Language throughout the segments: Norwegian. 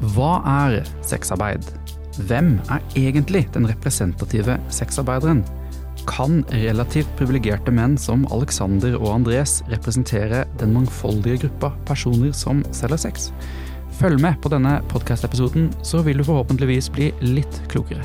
Hva er sexarbeid? Hvem er egentlig den representative sexarbeideren? Kan relativt privilegerte menn som Alexander og Andres representere den mangfoldige gruppa personer som selger sex? Følg med på denne podkastepisoden, så vil du forhåpentligvis bli litt klokere.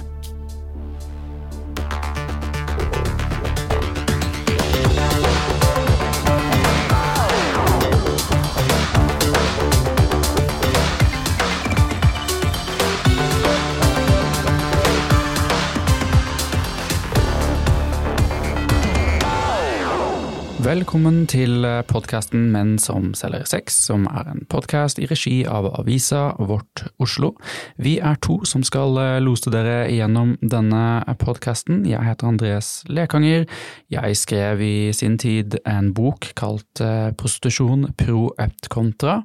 Velkommen til podkasten Menn som selger sex, som er en podkast i regi av avisa Vårt Oslo. Vi er to som skal eh, lose dere gjennom denne podkasten. Jeg heter Andres Lekanger. Jeg skrev i sin tid en bok kalt eh, Prostitusjon pro et contra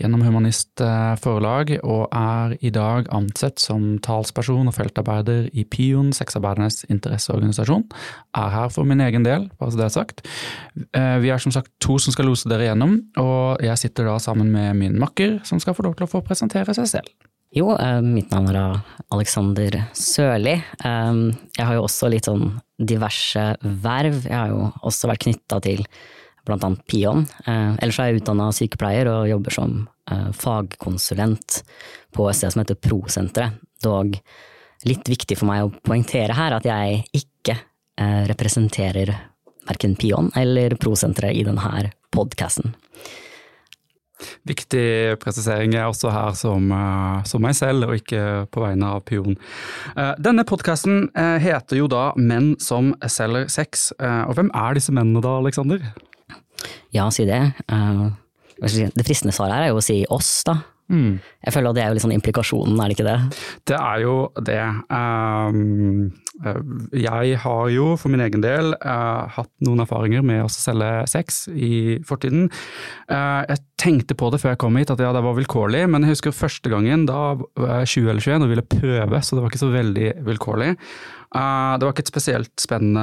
gjennom Humanist eh, Forlag, og er i dag ansett som talsperson og feltarbeider i Pion, sexarbeidernes interesseorganisasjon. Er her for min egen del, bare så det er sagt. Eh, vi er som sagt to som skal lose dere gjennom, og jeg sitter da sammen med min makker, som skal få lov til å få presentere seg selv. Jo, eh, mitt navn er Alexander Sørli. Eh, jeg har jo også litt sånn diverse verv. Jeg har jo også vært knytta til blant annet Pion. Ellers er jeg utdanna sykepleier og jobber som fagkonsulent på et sted som heter Prosenteret. Dog litt viktig for meg å poengtere her at jeg ikke representerer verken Pion eller Prosenteret i denne podkasten. Viktig presisering er også her som, eh, som, meg selv, og ikke på vegne av Pion. Eh, denne podkasten eh, heter jo da Menn som selger sex. Og hvem er disse mennene da, Aleksander? Ja, si det. Det fristende svaret her er jo å si oss, da. Mm. Jeg føler at det er jo sånn implikasjonen, er det ikke det? Det er jo det. Um, jeg har jo for min egen del uh, hatt noen erfaringer med å selge sex i fortiden. Uh, jeg tenkte på det før jeg kom hit, at ja, det var vilkårlig, men jeg husker første gangen, da var jeg 20 eller 21 og ville prøve, så det var ikke så veldig vilkårlig. Uh, det var ikke et spesielt spennende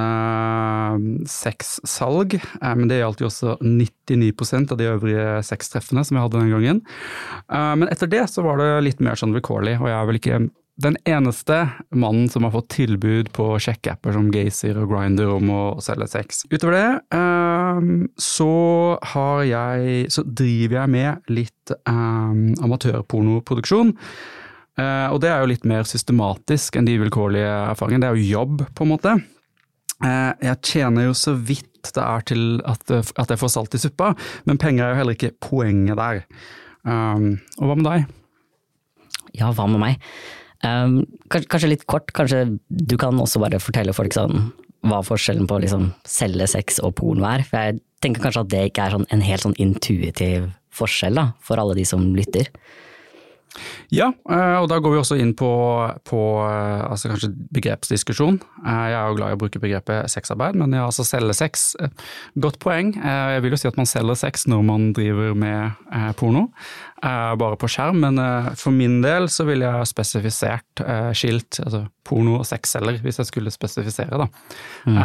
mm, sexsalg, uh, men det gjaldt jo også 99% av de øvrige sextreffene som vi hadde den gangen. Men etter det så var det litt mer sånn vilkårlig, og jeg er vel ikke den eneste mannen som har fått tilbud på sjekkeapper som Gaysir og Grinder om å selge sex. Utover det så har jeg Så driver jeg med litt amatørpornoproduksjon. Uh, og det er jo litt mer systematisk enn de vilkårlige erfaringene. Det er jo jobb, på en måte. Uh, jeg tjener jo så vidt det er til at, at jeg får salt i suppa, men penger er jo heller ikke poenget der. Um, og hva med deg? Ja, hva med meg? Um, kanskje, litt kort, kanskje du kan også bare fortelle folk sånn hva forskjellen på liksom selge sex og porno er? For jeg tenker kanskje at det ikke er sånn en helt sånn intuitiv forskjell da, for alle de som lytter. Ja, eh, og da går vi også inn på, på eh, altså kanskje begrepsdiskusjon. Eh, jeg er jo glad i å bruke begrepet sexarbeid, men ja, altså selge sex. Godt poeng. Jeg vil jo si at man selger sex når man driver med porno, bare på skjerm, men for min del så ville jeg spesifisert skilt, altså porno og sexselger, hvis jeg skulle spesifisere, da. Mm.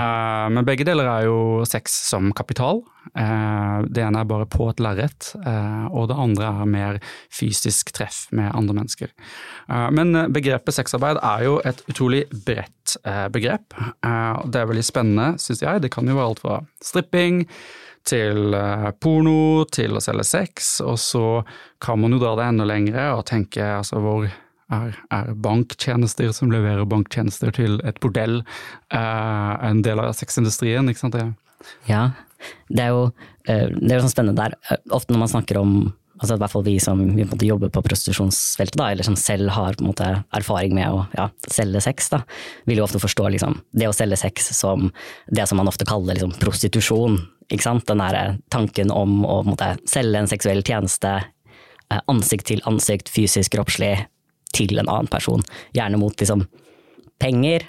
Men begge deler er jo sex som kapital. Det ene er bare på et lerret, og det andre er mer fysisk treff med andre mennesker. Eh, men eh, begrepet sexarbeid er jo et utrolig bredt eh, begrep. Det er veldig spennende, syns jeg. Det kan jo være alt fra stripping til porno, til å selge sex, og så kan man jo dra det enda lengre og tenke altså hvor er, er, banktjenester som leverer banktjenester til et bordell en del av sexindustrien, ikke sant? Det. Ja, det er jo det er jo sånn spennende der. Ofte når man snakker om altså i hvert fall vi som vi jobber på prostitusjonsfeltet, da, eller som selv har måte, erfaring med å ja, selge sex, da, vil jo ofte forstå liksom, det å selge sex som det som man ofte kaller liksom, prostitusjon. Den der tanken om å måte, selge en seksuell tjeneste eh, ansikt til ansikt, fysisk, kroppslig, til en annen person. Gjerne mot liksom, penger,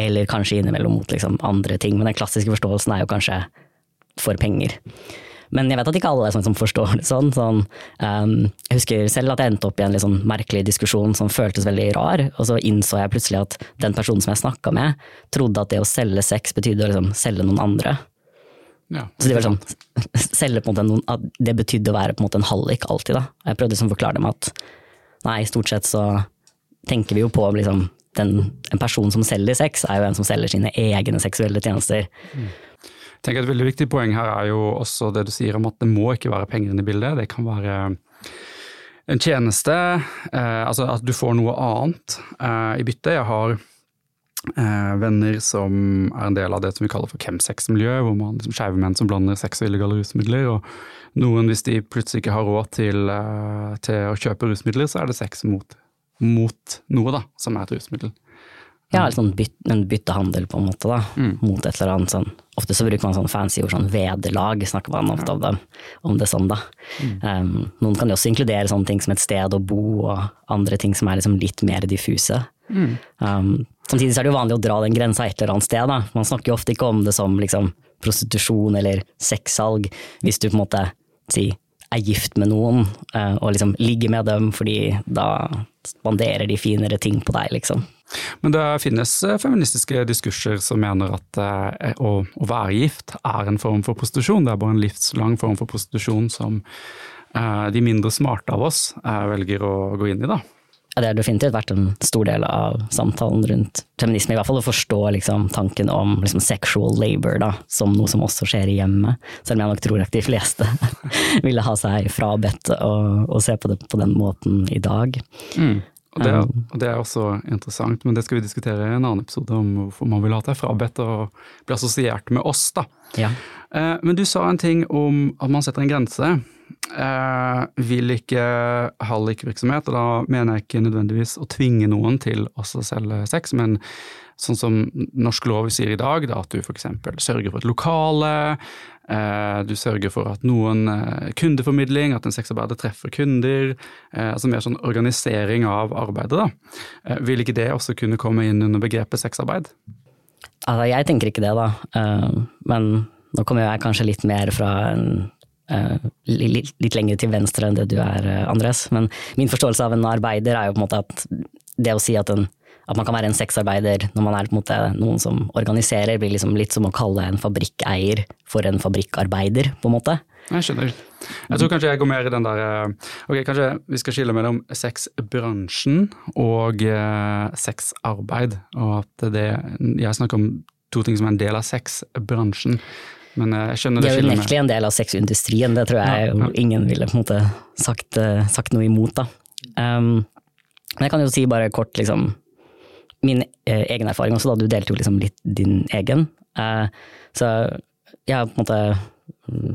eller kanskje innimellom mot liksom, andre ting. Men den klassiske forståelsen er jo kanskje for penger. Men jeg vet at ikke alle er sånn som forstår det sånn. sånn um, jeg husker selv at jeg endte opp i en litt sånn merkelig diskusjon som føltes veldig rar, og så innså jeg plutselig at den personen som jeg snakka med, trodde at det å selge sex betydde å liksom selge noen andre. Ja, så det, var sånn, selge på en måte noen, det betydde å være på en måte en hallik alltid. da. Jeg prøvde liksom å forklare dem at nei, stort sett så tenker vi jo på liksom den, en person som selger sex, er jo en som selger sine egne seksuelle tjenester. Jeg tenker Et veldig viktig poeng her er jo også det du sier om at det må ikke være penger inne i bildet. Det kan være en tjeneste, eh, altså at du får noe annet eh, i bytte. Jeg har eh, venner som er en del av det som vi kaller for chemsex-miljø, hvor man liksom skeive menn som blander sex og illegale rusmidler. og Noen, hvis de plutselig ikke har råd til, eh, til å kjøpe rusmidler, så er det sex mot, mot noe da, som er et rusmiddel. Ja, sånn byt, en byttehandel på en måte, da, mot et eller annet sånn. Ofte så bruker man sånn fancy ord, sånn vederlag, snakker man ofte om det, om det sånn, da. Um, noen kan jo også inkludere sånne ting som et sted å bo, og andre ting som er liksom litt mer diffuse. Um, samtidig så er det jo vanlig å dra den grensa et eller annet sted, da. Man snakker jo ofte ikke om det som liksom prostitusjon eller sexsalg, hvis du på en måte si er gift med noen, eh, og liksom ligger med dem fordi da spanderer de finere ting på deg, liksom. Men det finnes eh, feministiske diskurser som mener at eh, å, å være gift er en form for prostitusjon. Det er bare en livslang form for prostitusjon som de mindre smarte av oss velger å gå inn i, da. Ja, det har definitivt vært en stor del av samtalen rundt feminisme, i hvert fall å forstå liksom, tanken om liksom, sexual labor da, som noe som også skjer i hjemmet. Selv om jeg nok tror at de fleste ville ha seg frabedt å, se på det på den måten i dag. Og det, og det er også interessant, men det skal vi diskutere i en annen episode, om hvorfor man vil ha seg frabedt og bli assosiert med oss. da. Ja. Eh, Men du sa en ting om at man setter en grense. Eh, vil ikke hallikvirksomhet, og da mener jeg ikke nødvendigvis å tvinge noen til å selge sex, men sånn som norsk lov sier i dag, da at du f.eks. sørger for et lokale, eh, du sørger for at noen eh, kundeformidling, at en sexarbeider treffer kunder, altså mer sånn organisering av arbeidet. da. Vil ikke det også kunne komme inn under begrepet sexarbeid? Altså, jeg tenker ikke det, da. Men nå kommer jeg kanskje litt mer fra en eh, li- li- litt lenger til venstre enn det du er, eh, Andres. Men min forståelse av en arbeider er jo på en måte at det å si at, en, at man kan være en sexarbeider når man er måte noen som organiserer, blir liksom litt som å kalle en fabrikkeier for en fabrikkarbeider, på en måte. Jeg skjønner. Jeg tror kanskje jeg går mer i den der eh, Ok, kanskje vi skal skille mellom sexbransjen og sexarbeid. Og at det Jeg snakker om to ting som er en del av sexbransjen. Men eh, jeg skjønner det, det er jo unektelig en del av sexindustrien, det tror jeg Ja, ja. ingen ville på en måte sagt, eh, sagt noe imot. da. Um, men jeg kan jo si bare kort liksom, min eh, egen erfaring også, da du delte jo liksom litt din egen. Eh, så jeg har på en måte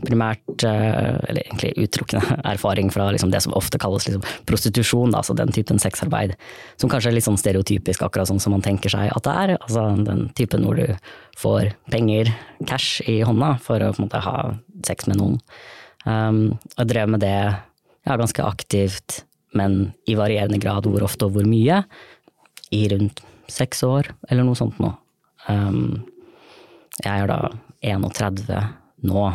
primært, eh, eller egentlig utelukkende erfaring fra liksom det som ofte kalles liksom prostitusjon, da, altså den typen sexarbeid, som kanskje er litt sånn stereotypisk, akkurat sånn som man tenker seg at det er. Altså den typen hvor du får penger, cash, i hånda for å på en måte ha sex med noen. Um, jeg drev med det ja, ganske aktivt, men i varierende grad hvor ofte og hvor mye, i rundt seks år, eller noe sånt nå. Um, jeg er da 31 nå.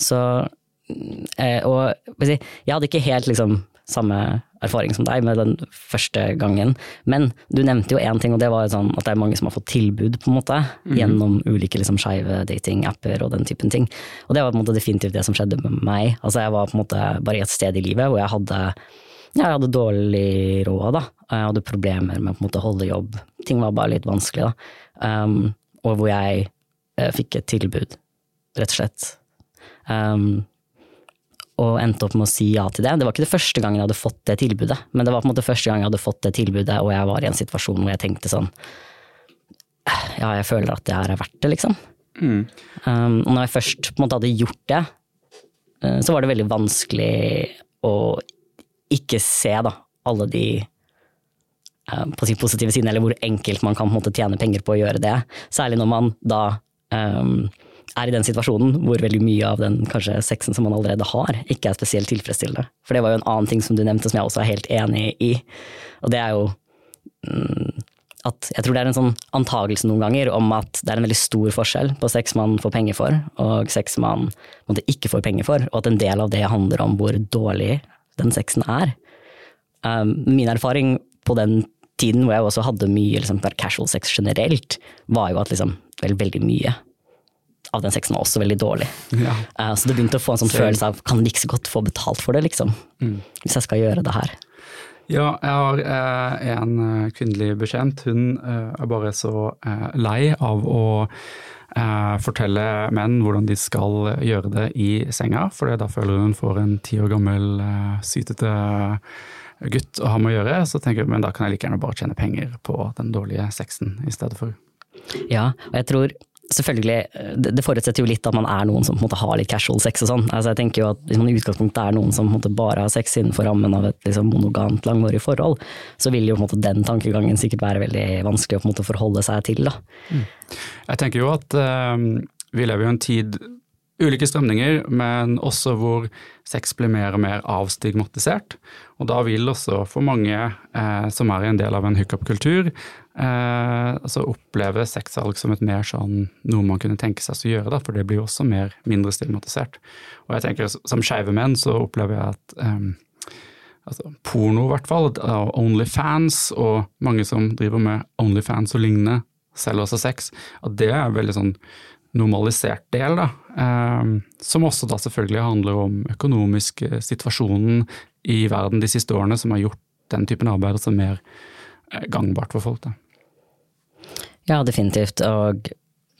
Så eh, Og jeg, hadde ikke helt liksom samme erfaring som deg med den første gangen, men du nevnte jo én ting, og det var sånn at det er mange som har fått tilbud, på en måte, gjennom ulike liksom skeive datingapper og den typen ting. Og det var på en måte definitivt det som skjedde med meg. Altså jeg var på en måte bare i et sted i livet hvor jeg hadde ja, jeg hadde dårlig råd, da. Jeg hadde problemer med å holde jobb. Ting var bare litt vanskelig, da. Um, og hvor jeg uh, fikk et tilbud, rett og slett. Um, og endte opp med å si ja til det. Det var ikke det første gangen jeg hadde fått det tilbudet, men det var på en måte første gang jeg hadde fått det tilbudet, og jeg var i en situasjon hvor jeg tenkte sånn Ja, jeg føler at det her er verdt det, liksom. Mm. Um, og når jeg først på en måte hadde gjort det, eh, så var det veldig vanskelig å ikke se da, alle de eh, på sin positive side, eller hvor enkelt man kan måte tjene penger på å gjøre det. Særlig når man da um, er i den situasjonen hvor veldig mye av den kanskje sexen som man allerede har, ikke er spesielt tilfredsstillende. For det var jo en annen ting som du nevnte som jeg også er helt enig i, og det er jo mm, at jeg tror det er en sånn antagelse noen ganger om at det er en veldig stor forskjell på sex man får penger for, og sex man måtte, ikke får penger for, og at en del av det handler om hvor dårlig den sexen er. Um, min erfaring på den tiden hvor jeg også hadde mye liksom, casual sex generelt, var jo at liksom, vel, veldig mye av den sexen var også veldig dårlig. Ja. Uh, så det begynte å få en sånn så... følelse av kan like så godt få betalt for det, liksom. Mm. Hvis jeg skal gjøre det her. Ja, jeg har eh, en eh, kvinnelig bekjent. Hun eh, er bare så eh, lei av å eh, fortelle menn hvordan de skal gjøre det i senga, for da føler hun får en ti år gammel eh, sytete gutt å ha med å gjøre. Så tenker hun men da kan jeg like gjerne bare tjene penger på den dårlige sexen i stedet for. Ja, og jeg tror selvfølgelig, det, det forutsetter jo litt at man er noen som på en måte har litt casual sex og sånn. Altså jeg tenker jo at Hvis man i utgangspunktet er noen som på en måte bare har sex innenfor rammen av et liksom monogamt, langvarig forhold, så vil jo på en måte den tankegangen sikkert være veldig vanskelig å på en måte forholde seg til. da. Jeg tenker jo at eh, vi lever jo i en tid ulike strømninger, men også hvor sex blir mer og mer avstigmatisert. Og da vil også for mange eh, som er en del av en hookup-kultur, eh, altså oppleve sexsalg som et mer sånn noe man kunne tenke seg å gjøre, da, for det blir jo også mer, mindre stigmatisert. Og jeg tenker som skeive menn så opplever jeg at eh, altså, porno i hvert fall, og Onlyfans og mange som driver med Onlyfans og lignende, selger også sex, at det er veldig sånn normalisert del, da. Eh, som også da selvfølgelig handler om økonomisk eh, situasjonen i verden de siste årene, som har gjort den typen arbeid altså mer eh, gangbart for folk. da. Ja, definitivt. Og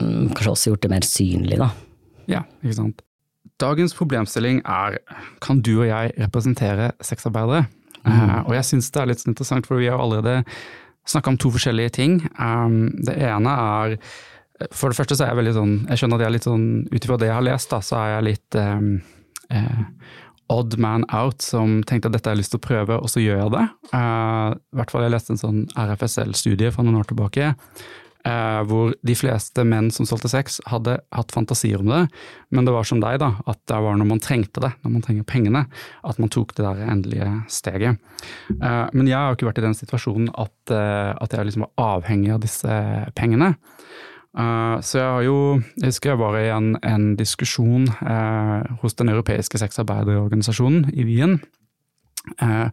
mm, kanskje også gjort det mer synlig, da. Ja, ikke sant. Dagens problemstilling er kan du og jeg representere sexarbeidere? Mm. og jeg syns det er litt interessant, for vi har allerede snakka om to forskjellige ting. Um, det ene er For det første så er jeg veldig sånn Jeg skjønner at jeg er litt sånn Ut ifra det jeg har lest, da, så er jeg litt um, eh, odd man out som tenkte at dette har jeg lyst til å prøve, og så gjør jeg det. Uh, I hvert fall jeg leste en sånn RFSL-studie fra noen år tilbake. Uh, hvor de fleste menn som solgte sex, hadde hatt fantasier om det, men det var som deg, da, at det var når man trengte det, når man trenger pengene, at man tok det der endelige steget. Uh, men jeg har jo ikke vært i den situasjonen at, at jeg liksom var avhengig av disse pengene. Eh, så jeg har jo, jeg husker jeg var i en, en diskusjon eh, hos den europeiske sexarbeiderorganisasjonen i Wien. Eh,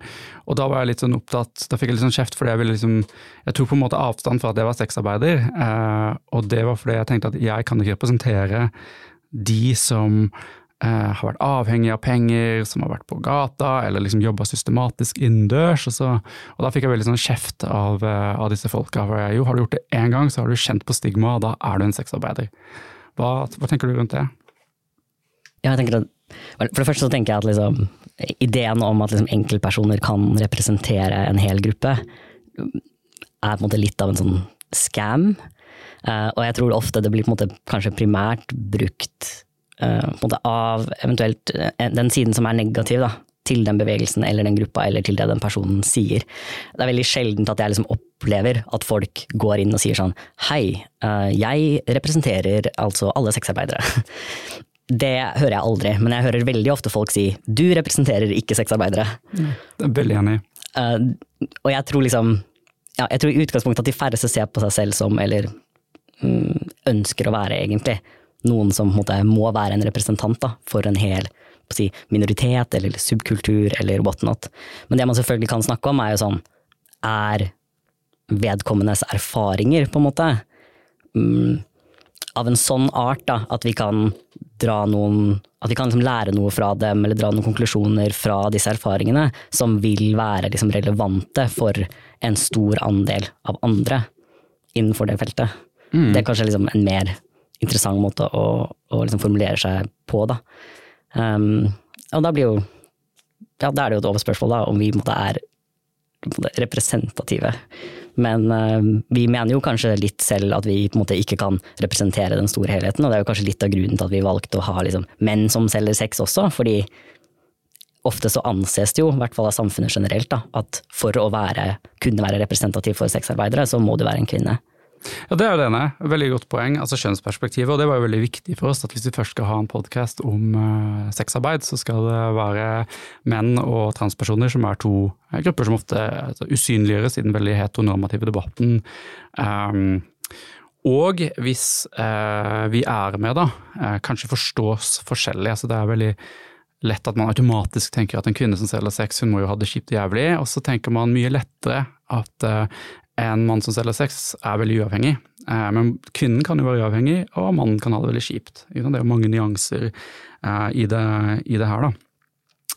og da var jeg litt sånn opptatt, da fikk jeg litt sånn kjeft fordi jeg ville liksom Jeg tok på en måte avstand fra at jeg var sexarbeider, eh, og det var fordi jeg tenkte at jeg kan ikke representere de som har vært avhengig av penger, som har vært på gata, eller liksom jobba systematisk innendørs. Og, og da fikk jeg veldig sånn kjeft av, eh, av disse folka. For jo, har du gjort det én gang, så har du kjent på stigma, og da er du en sexarbeider. Hva, hva tenker du rundt det? Ja, jeg tenker at, for det første så tenker jeg at liksom, ideen om at liksom enkeltpersoner kan representere en hel gruppe, er på en måte litt av en sånn scam. Eh, og jeg tror ofte det blir på en måte kanskje primært brukt eh, av eventuelt eh, den siden som er negativ da, til den bevegelsen eller den gruppa eller til det den personen sier. Det er veldig sjeldent at jeg liksom opplever at folk går inn og sier sånn hei, eh, jeg representerer altså alle sexarbeidere. Det hører jeg aldri, men jeg hører veldig ofte folk si du representerer ikke sexarbeidere. Det er veldig enig. Og jeg tror liksom ja, jeg tror i utgangspunktet at de færreste ser på seg selv som, eller mm, ønsker å være egentlig, noen som måte må være en representant da, for en hel si, minoritet eller subkultur eller whatnot. Men det man selvfølgelig kan snakke om, er jo sånn Er vedkommendes erfaringer, på en måte, mm, av en sånn art da, at vi kan dra noen At vi kan liksom lære noe fra dem, eller dra noen konklusjoner fra disse erfaringene, som vil være liksom relevante for en stor andel av andre innenfor det feltet. Det er kanskje liksom en mer interessant måte å, å liksom formulere seg på, da. Um, og da blir jo Ja, da er det jo et overspørsmål, da, om vi måte er representative. Men uh, vi mener jo kanskje litt selv at vi på en måte ikke kan representere den store helheten, og det er jo kanskje litt av grunnen til at vi valgte å ha liksom, menn som selger sex også, fordi ofte så anses det jo, i hvert fall av samfunnet generelt, da, at for å være, kunne være representativ for sexarbeidere, så må du være en kvinne. Ja, Det er jo det ene. Veldig godt poeng. altså Kjønnsperspektivet. Og det var jo veldig viktig for oss at hvis vi først skal ha en podkast om uh, sexarbeid, så skal det være menn og transpersoner som er to eh, grupper som ofte altså, usynliggjøres i den veldig heteronormative debatten. Um, og hvis uh, vi er med, da, kanskje forstås forskjellig. altså Det er veldig lett at man automatisk tenker at en kvinne som selger sex, hun må jo ha det kjipt og jævlig. Og så tenker man mye lettere at en mann som selger sex er veldig uavhengig. Eh, men kvinnen kan jo være uavhengig, og mannen kan ha det veldig kjipt. Det er jo mange nyanser eh, i det, i det her, da.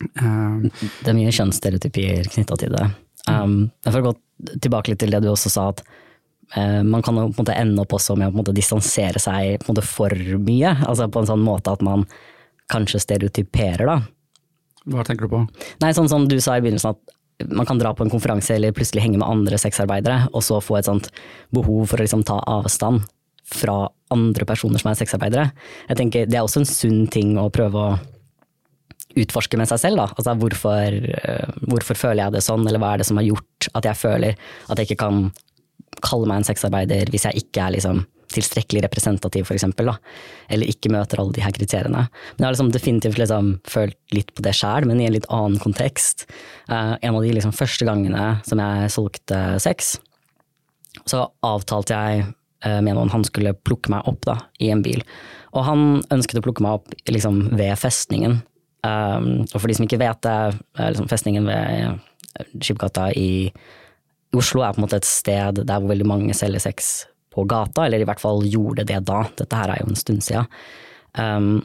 Eh, det er mye kjønnsstereotypier knytta til det. For å gå tilbake litt til det du også sa, at man kan på en måte ende opp også med å distansere seg for mye. Altså på en sånn måte at man kanskje stereotyperer, da. Hva tenker du på? Nei, sånn som du sa i begynnelsen, at man kan dra på en konferanse eller plutselig henge med andre sexarbeidere, og så få et sånt behov for å liksom ta avstand fra andre personer som er sexarbeidere. Jeg tenker Det er også en sunn ting å prøve å utforske med seg selv. Da. Altså, hvorfor, eh, hvorfor, føler jeg det sånn, eller hva er det som har gjort at jeg føler at jeg ikke kan kalle meg en sexarbeider hvis jeg ikke er liksom tilstrekkelig representativ, for da. Eller ikke møter alle de her kriteriene. Men jeg har liksom definitivt liksom følt litt på det sjæl, men i en litt annen kontekst. Uh, en av de liksom første gangene som jeg solgte sex, så avtalte jeg uh, med noen han skulle plukke meg opp da, i en bil. Og han ønsket å plukke meg opp liksom, ved festningen. Um, og for de som ikke vet det, liksom, festningen ved Skipgata i Oslo er på en måte et sted der hvor veldig mange selger sex på gata, eller i hvert fall gjorde det da. Dette her er jo en stund siden. Um,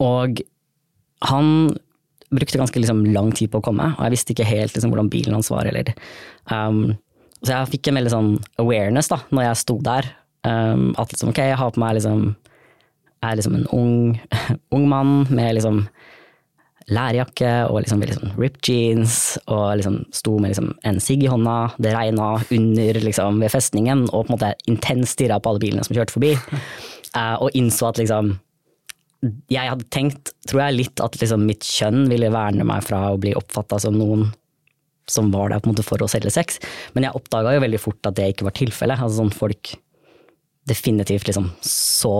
og han brukte ganske liksom, lang tid på å komme, og jeg visste ikke helt liksom, hvordan bilen hans var. Eller, um, så jeg fikk en veldig sånn awareness da, når jeg sto der. Um, at liksom, ok, jeg har på meg liksom er liksom en ung, ung mann med liksom lærjakke og liksom liksom ripped jeans, og liksom sto med liksom en sigg i hånda, det regna under liksom ved festningen, og på en måte intenst stirra på alle bilene som kjørte forbi, uh, og innså at liksom Jeg hadde tenkt, tror jeg, litt at liksom mitt kjønn ville verne meg fra å bli oppfatta som noen som var der på en måte for å selge sex, men jeg oppdaga jo veldig fort at det ikke var tilfellet. Altså sånn folk definitivt liksom så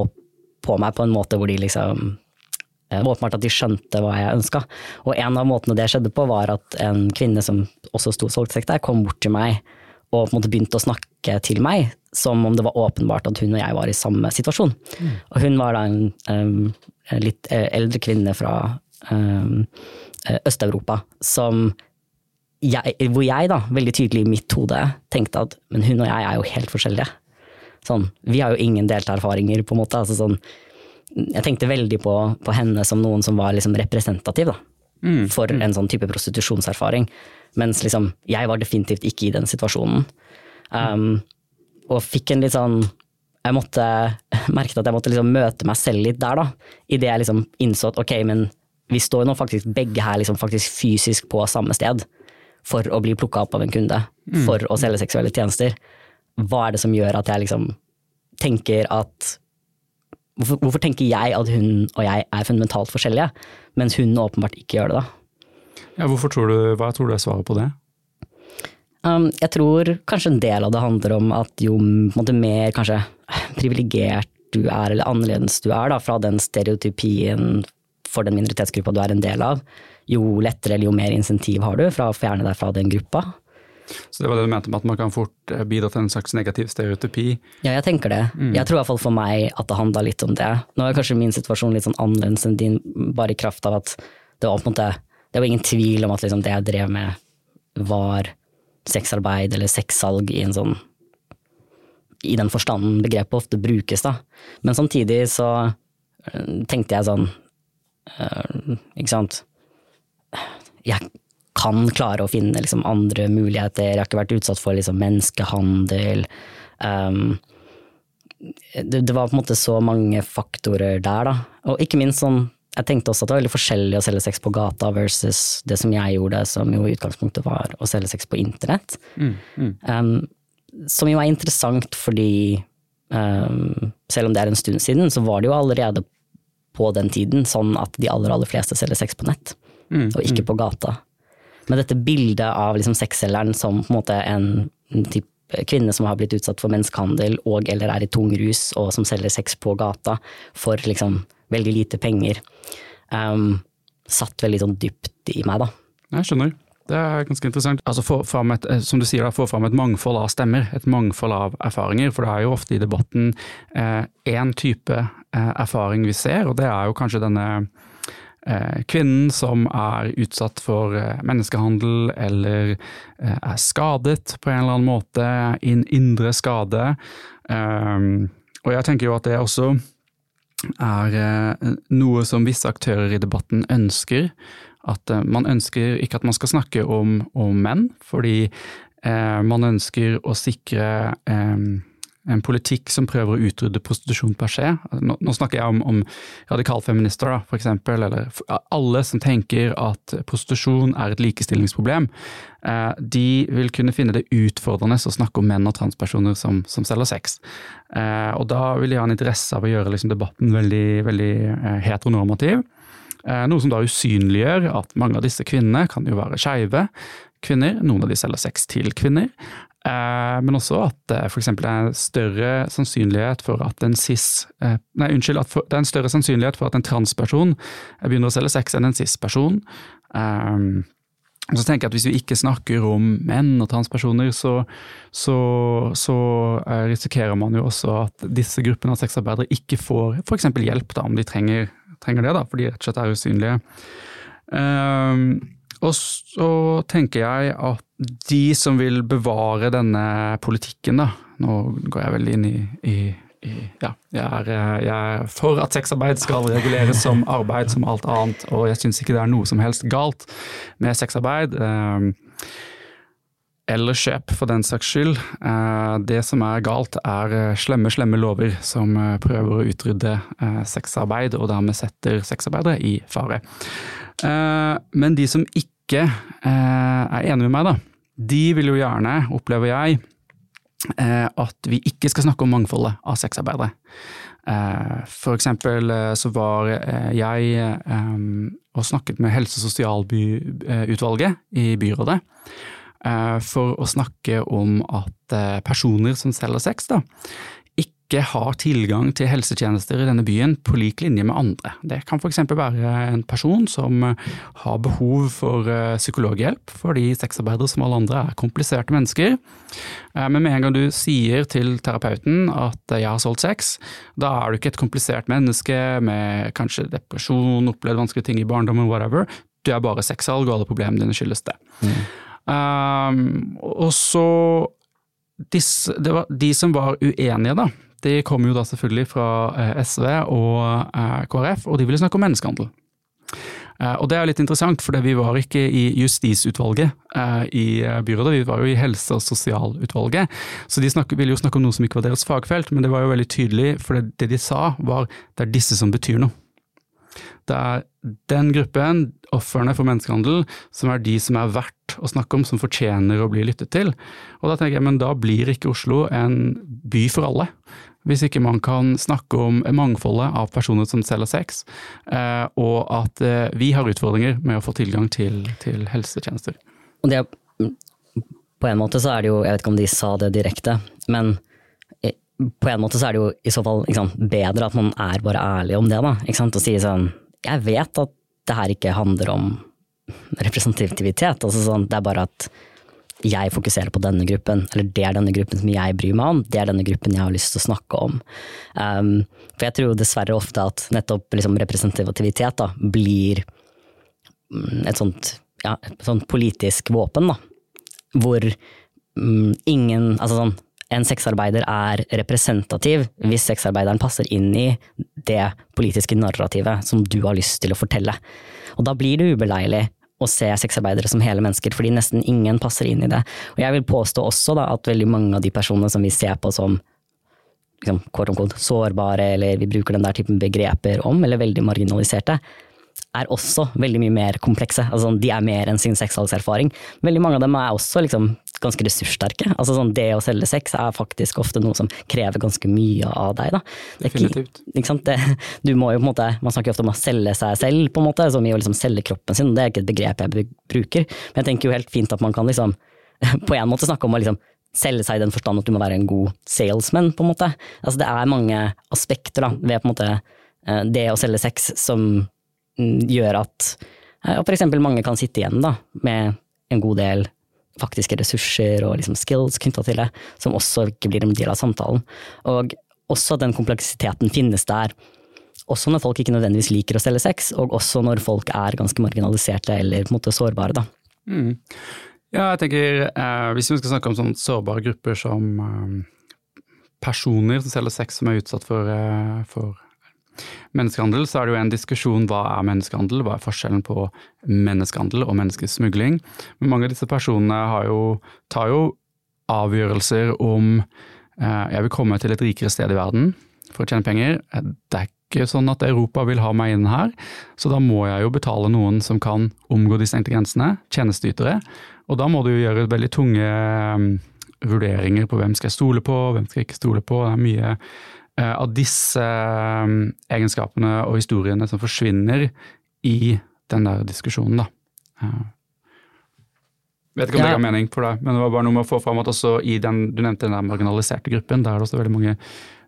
på meg på en måte hvor de liksom åpenbart at de skjønte hva jeg ønska. Og en av måtene det skjedde på, var at en kvinne som også sto solgt der, kom bort til meg og på en måte begynte å snakke til meg som om det var åpenbart at hun og jeg var i samme situasjon. Mm. Og hun var da en, um, litt eh, eldre kvinne fra um, Øst-Europa som jeg, hvor jeg da, veldig tydelig i mitt hode, tenkte at men hun og jeg er jo helt forskjellige. Sånn, vi har jo ingen delte erfaringer, på en måte. Altså sånn, jeg tenkte veldig på, på, henne som noen som var liksom representativ da, mm. for mm. en sånn type prostitusjonserfaring. Mens liksom, jeg var definitivt ikke i den situasjonen. Um, og fikk en litt sånn Jeg måtte merket at jeg måtte liksom møte meg selv litt der, da. Idet jeg liksom innså at ok, men vi står nå faktisk begge her liksom faktisk fysisk på samme sted for å bli plukka opp av en kunde, mm. for å selge seksuelle tjenester. Hva er det som gjør at jeg liksom tenker at Hvorfor, hvorfor, tenker jeg at hun og jeg er fundamentalt forskjellige, mens hun åpenbart ikke gjør det, da? Ja, hvorfor tror du, hva tror du er svaret på det? Um, jeg tror kanskje en del av det handler om at jo måte, mer kanskje privilegert du er, eller annerledes du er da, fra den stereotypien for den minoritetsgruppa du er en del av, jo lettere eller jo mer insentiv har du fra å fjerne deg fra den gruppa. Så det var det du mente med at man kan fort eh, bidra til en slags negativ stereotypi? Ja, jeg tenker det. Mm. Jeg tror i hvert fall for meg at det handla litt om det. Nå er kanskje min situasjon litt sånn annerledes enn din, bare i kraft av at det var på en måte Det var ingen tvil om at liksom det jeg drev med, var sexarbeid eller sexsalg i en sånn i den forstanden begrepet ofte brukes, da. Men samtidig så eh, tenkte jeg sånn øh, Ikke sant. Jeg kan klare å finne liksom, andre muligheter. Jeg har ikke vært utsatt for liksom, menneskehandel. Um, det, det, var på en måte så mange faktorer der, da. Og ikke minst sånn Jeg tenkte også at det var veldig forskjellig å selge sex på gata versus det som jeg gjorde, som jo i utgangspunktet var å selge sex på internett. Mm, mm. Um, som jo er interessant fordi um, selv om det er en stund siden, så var det jo allerede på den tiden sånn at de aller, aller fleste selger sex på nett, mm, og ikke mm. på gata. Men dette bildet av liksom sexselgeren som på en måte en type kvinne som har blitt utsatt for menneskehandel og eller er i tung rus og som selger sex på gata for liksom veldig lite penger, um, satt veldig sånn dypt i meg, da. Jeg skjønner. Det er ganske interessant. Altså få fram et, eh, som du sier, få fram et mangfold av stemmer, et mangfold av erfaringer. For det er jo ofte i debatten én eh, type eh, erfaring vi ser, og det er jo kanskje denne kvinnen som er utsatt for eh, menneskehandel eller eh, er skadet på en eller annen måte, en indre skade. Um, og jeg tenker jo at det også er eh, noe som visse aktører i debatten ønsker. At eh, man ønsker ikke at man skal snakke om, om menn, fordi eh, man ønsker å sikre eh, en politikk som prøver å utrydde prostitusjon per se. Nå, nå snakker jeg om, om radikalfeminister, da, for eksempel, eller alle som tenker at prostitusjon er et likestillingsproblem. Eh, de vil kunne finne det utfordrende å snakke om menn og transpersoner som, som selger sex. Eh, og da vil de ha en interesse av å gjøre liksom, debatten veldig, veldig eh, heteronormativ. Eh, noe som da usynliggjør at mange av disse kvinnene kan jo være skeive kvinner, noen av de selger sex til kvinner. Eh, men også at det f.eks. er større sannsynlighet for at en cis eh, Nei, unnskyld, at det er en større sannsynlighet for at en transperson begynner å selge sex enn en cis-person. Um, så tenker jeg at Hvis vi ikke snakker om menn og transpersoner, så, så, så risikerer man jo også at disse gruppene av sexarbeidere ikke får f.eks. hjelp da, om de trenger, trenger, det, da, fordi de rett og slett er usynlige. Um, og så tenker jeg at de som vil bevare denne politikken, da Nå går jeg veldig inn i, i, i ja, jeg er, jeg er, for at sexarbeid skal reguleres som arbeid som alt annet, og jeg syns ikke det er noe som helst galt med sexarbeid. Ehm, eller kjøp, for den saks skyld. Eh, det som er galt, er eh, slemme, slemme lover som eh, prøver å utrydde sexarbeid, og dermed setter sexarbeidere i fare. Men de som ikke er enige med meg, da, de vil jo gjerne, opplever jeg, at vi ikke skal snakke om mangfoldet av sexarbeidere. For eksempel så var jeg og snakket med Helse- og sosialutvalget i byrådet for å snakke om at personer som selger sex, da, ikke har tilgang til helsetjenester i denne byen på lik linje med andre. Det kan f.eks. være en person som har behov for eh, psykologhjelp, fordi sexarbeidere som alle andre er kompliserte mennesker. Eh, men med en gang du sier til terapeuten at 'jeg har solgt sex', da er du ikke et komplisert menneske med kanskje depresjon, opplevd vanskelige ting i barndommen, whatever. Du er bare sexsalg, og alle problemene dine skyldes det. Mm. Um, og så disse, det var de som var uenige, da de kom jo da selvfølgelig fra eh, SV og eh, KrF, og de ville snakke om menneskehandel. Eh, og det er litt interessant, for vi var ikke i justisutvalget i byrådet, vi var jo i helse- og sosialutvalget. Så de snakke, ville jo snakke om noe som ikke var deres fagfelt, men det var jo veldig tydelig, for det de sa var det er disse som betyr noe. Det er den gruppen, ofrene for menneskehandel, som er de som er verdt å snakke om, som fortjener å bli lyttet til. Og da tenker jeg, men da blir ikke Oslo en by for alle hvis ikke man kan snakke om mangfoldet av personer som selger sex, eh, og at eh, vi har utfordringer med å få tilgang til, til helsetjenester. Og det, på en måte så er det jo, jeg vet ikke om de sa det direkte, men på en måte så er det jo i så fall sant, bedre at man er bare ærlig om det, da. Og sier sånn Jeg vet at det her ikke handler om representativitet, altså sånn, det er bare at jeg fokuserer på denne gruppen, eller det er denne gruppen som jeg bryr meg om, det er denne gruppen jeg har lyst til å snakke om. Um, for jeg tror dessverre ofte at nettopp liksom, representativitet da, blir mm, et sånt, ja, et sånt politisk våpen, da. Hvor um, ingen Altså sånn en sexarbeider er representativ hvis sexarbeideren passer inn i det politiske narrativet som du har lyst til å fortelle. Og da blir det ubeleilig å se sexarbeidere som hele mennesker, fordi nesten ingen passer inn i det. Og jeg vil påstå også da, at veldig mange av de personene som vi ser på som liksom, sårbare, eller vi bruker den der typen begreper om, eller veldig marginaliserte, er også veldig mye mer komplekse. Altså, de er mer enn sin seksualserfaring. Veldig mange av dem er også liksom, ganske ressurssterke. Altså, sånn, det å selge sex er faktisk ofte noe som krever ganske mye av deg. Ikke, ikke det, du må jo måte, Man snakker jo ofte om å selge seg selv, på en måte, som i å liksom selge kroppen sin. Det er ikke et begrep jeg bruker. Men jeg tenker jo helt fint at man kan liksom, på en måte snakke om å liksom selge seg i den forstand at du må være en god salesman, på en måte. Altså, det er mange aspekter da, ved måte eh, det å selge sex som gjør at og f.eks. mange kan sitte igjen da, med en god del faktiske ressurser og liksom skills knytta til det, som også ikke blir en del av samtalen. Og også den kompleksiteten finnes der også når folk ikke nødvendigvis liker å selge sex, og også når folk er ganske marginaliserte eller på en måte sårbare. da. Mm. Ja, jeg tenker eh, Hvis vi skal snakke om sånne sårbare grupper som eh, personer som selger sex som er utsatt for, eh, for, menneskehandel, så er det jo en diskusjon hva er menneskehandel, hva er forskjellen på menneskehandel og menneskesmugling. Men mange av disse personene jo, tar jo avgjørelser om eh, jeg vil komme til et rikere sted i verden for å tjene penger. Det er ikke sånn at Europa vil ha meg inn her, så da må jeg jo betale noen som kan omgå de stengte grensene, tjenesteytere. Og da må du jo gjøre veldig tunge um, vurderinger på hvem skal jeg stole på, hvem skal jeg ikke stole på. Det er mye uh, av disse um, egenskapene og historiene som forsvinner i den der diskusjonen, da. Uh, vet ikke om det ga mening for deg, men det var bare noe med å få fram at også i den du nevnte den der marginaliserte gruppen, der er det også veldig mange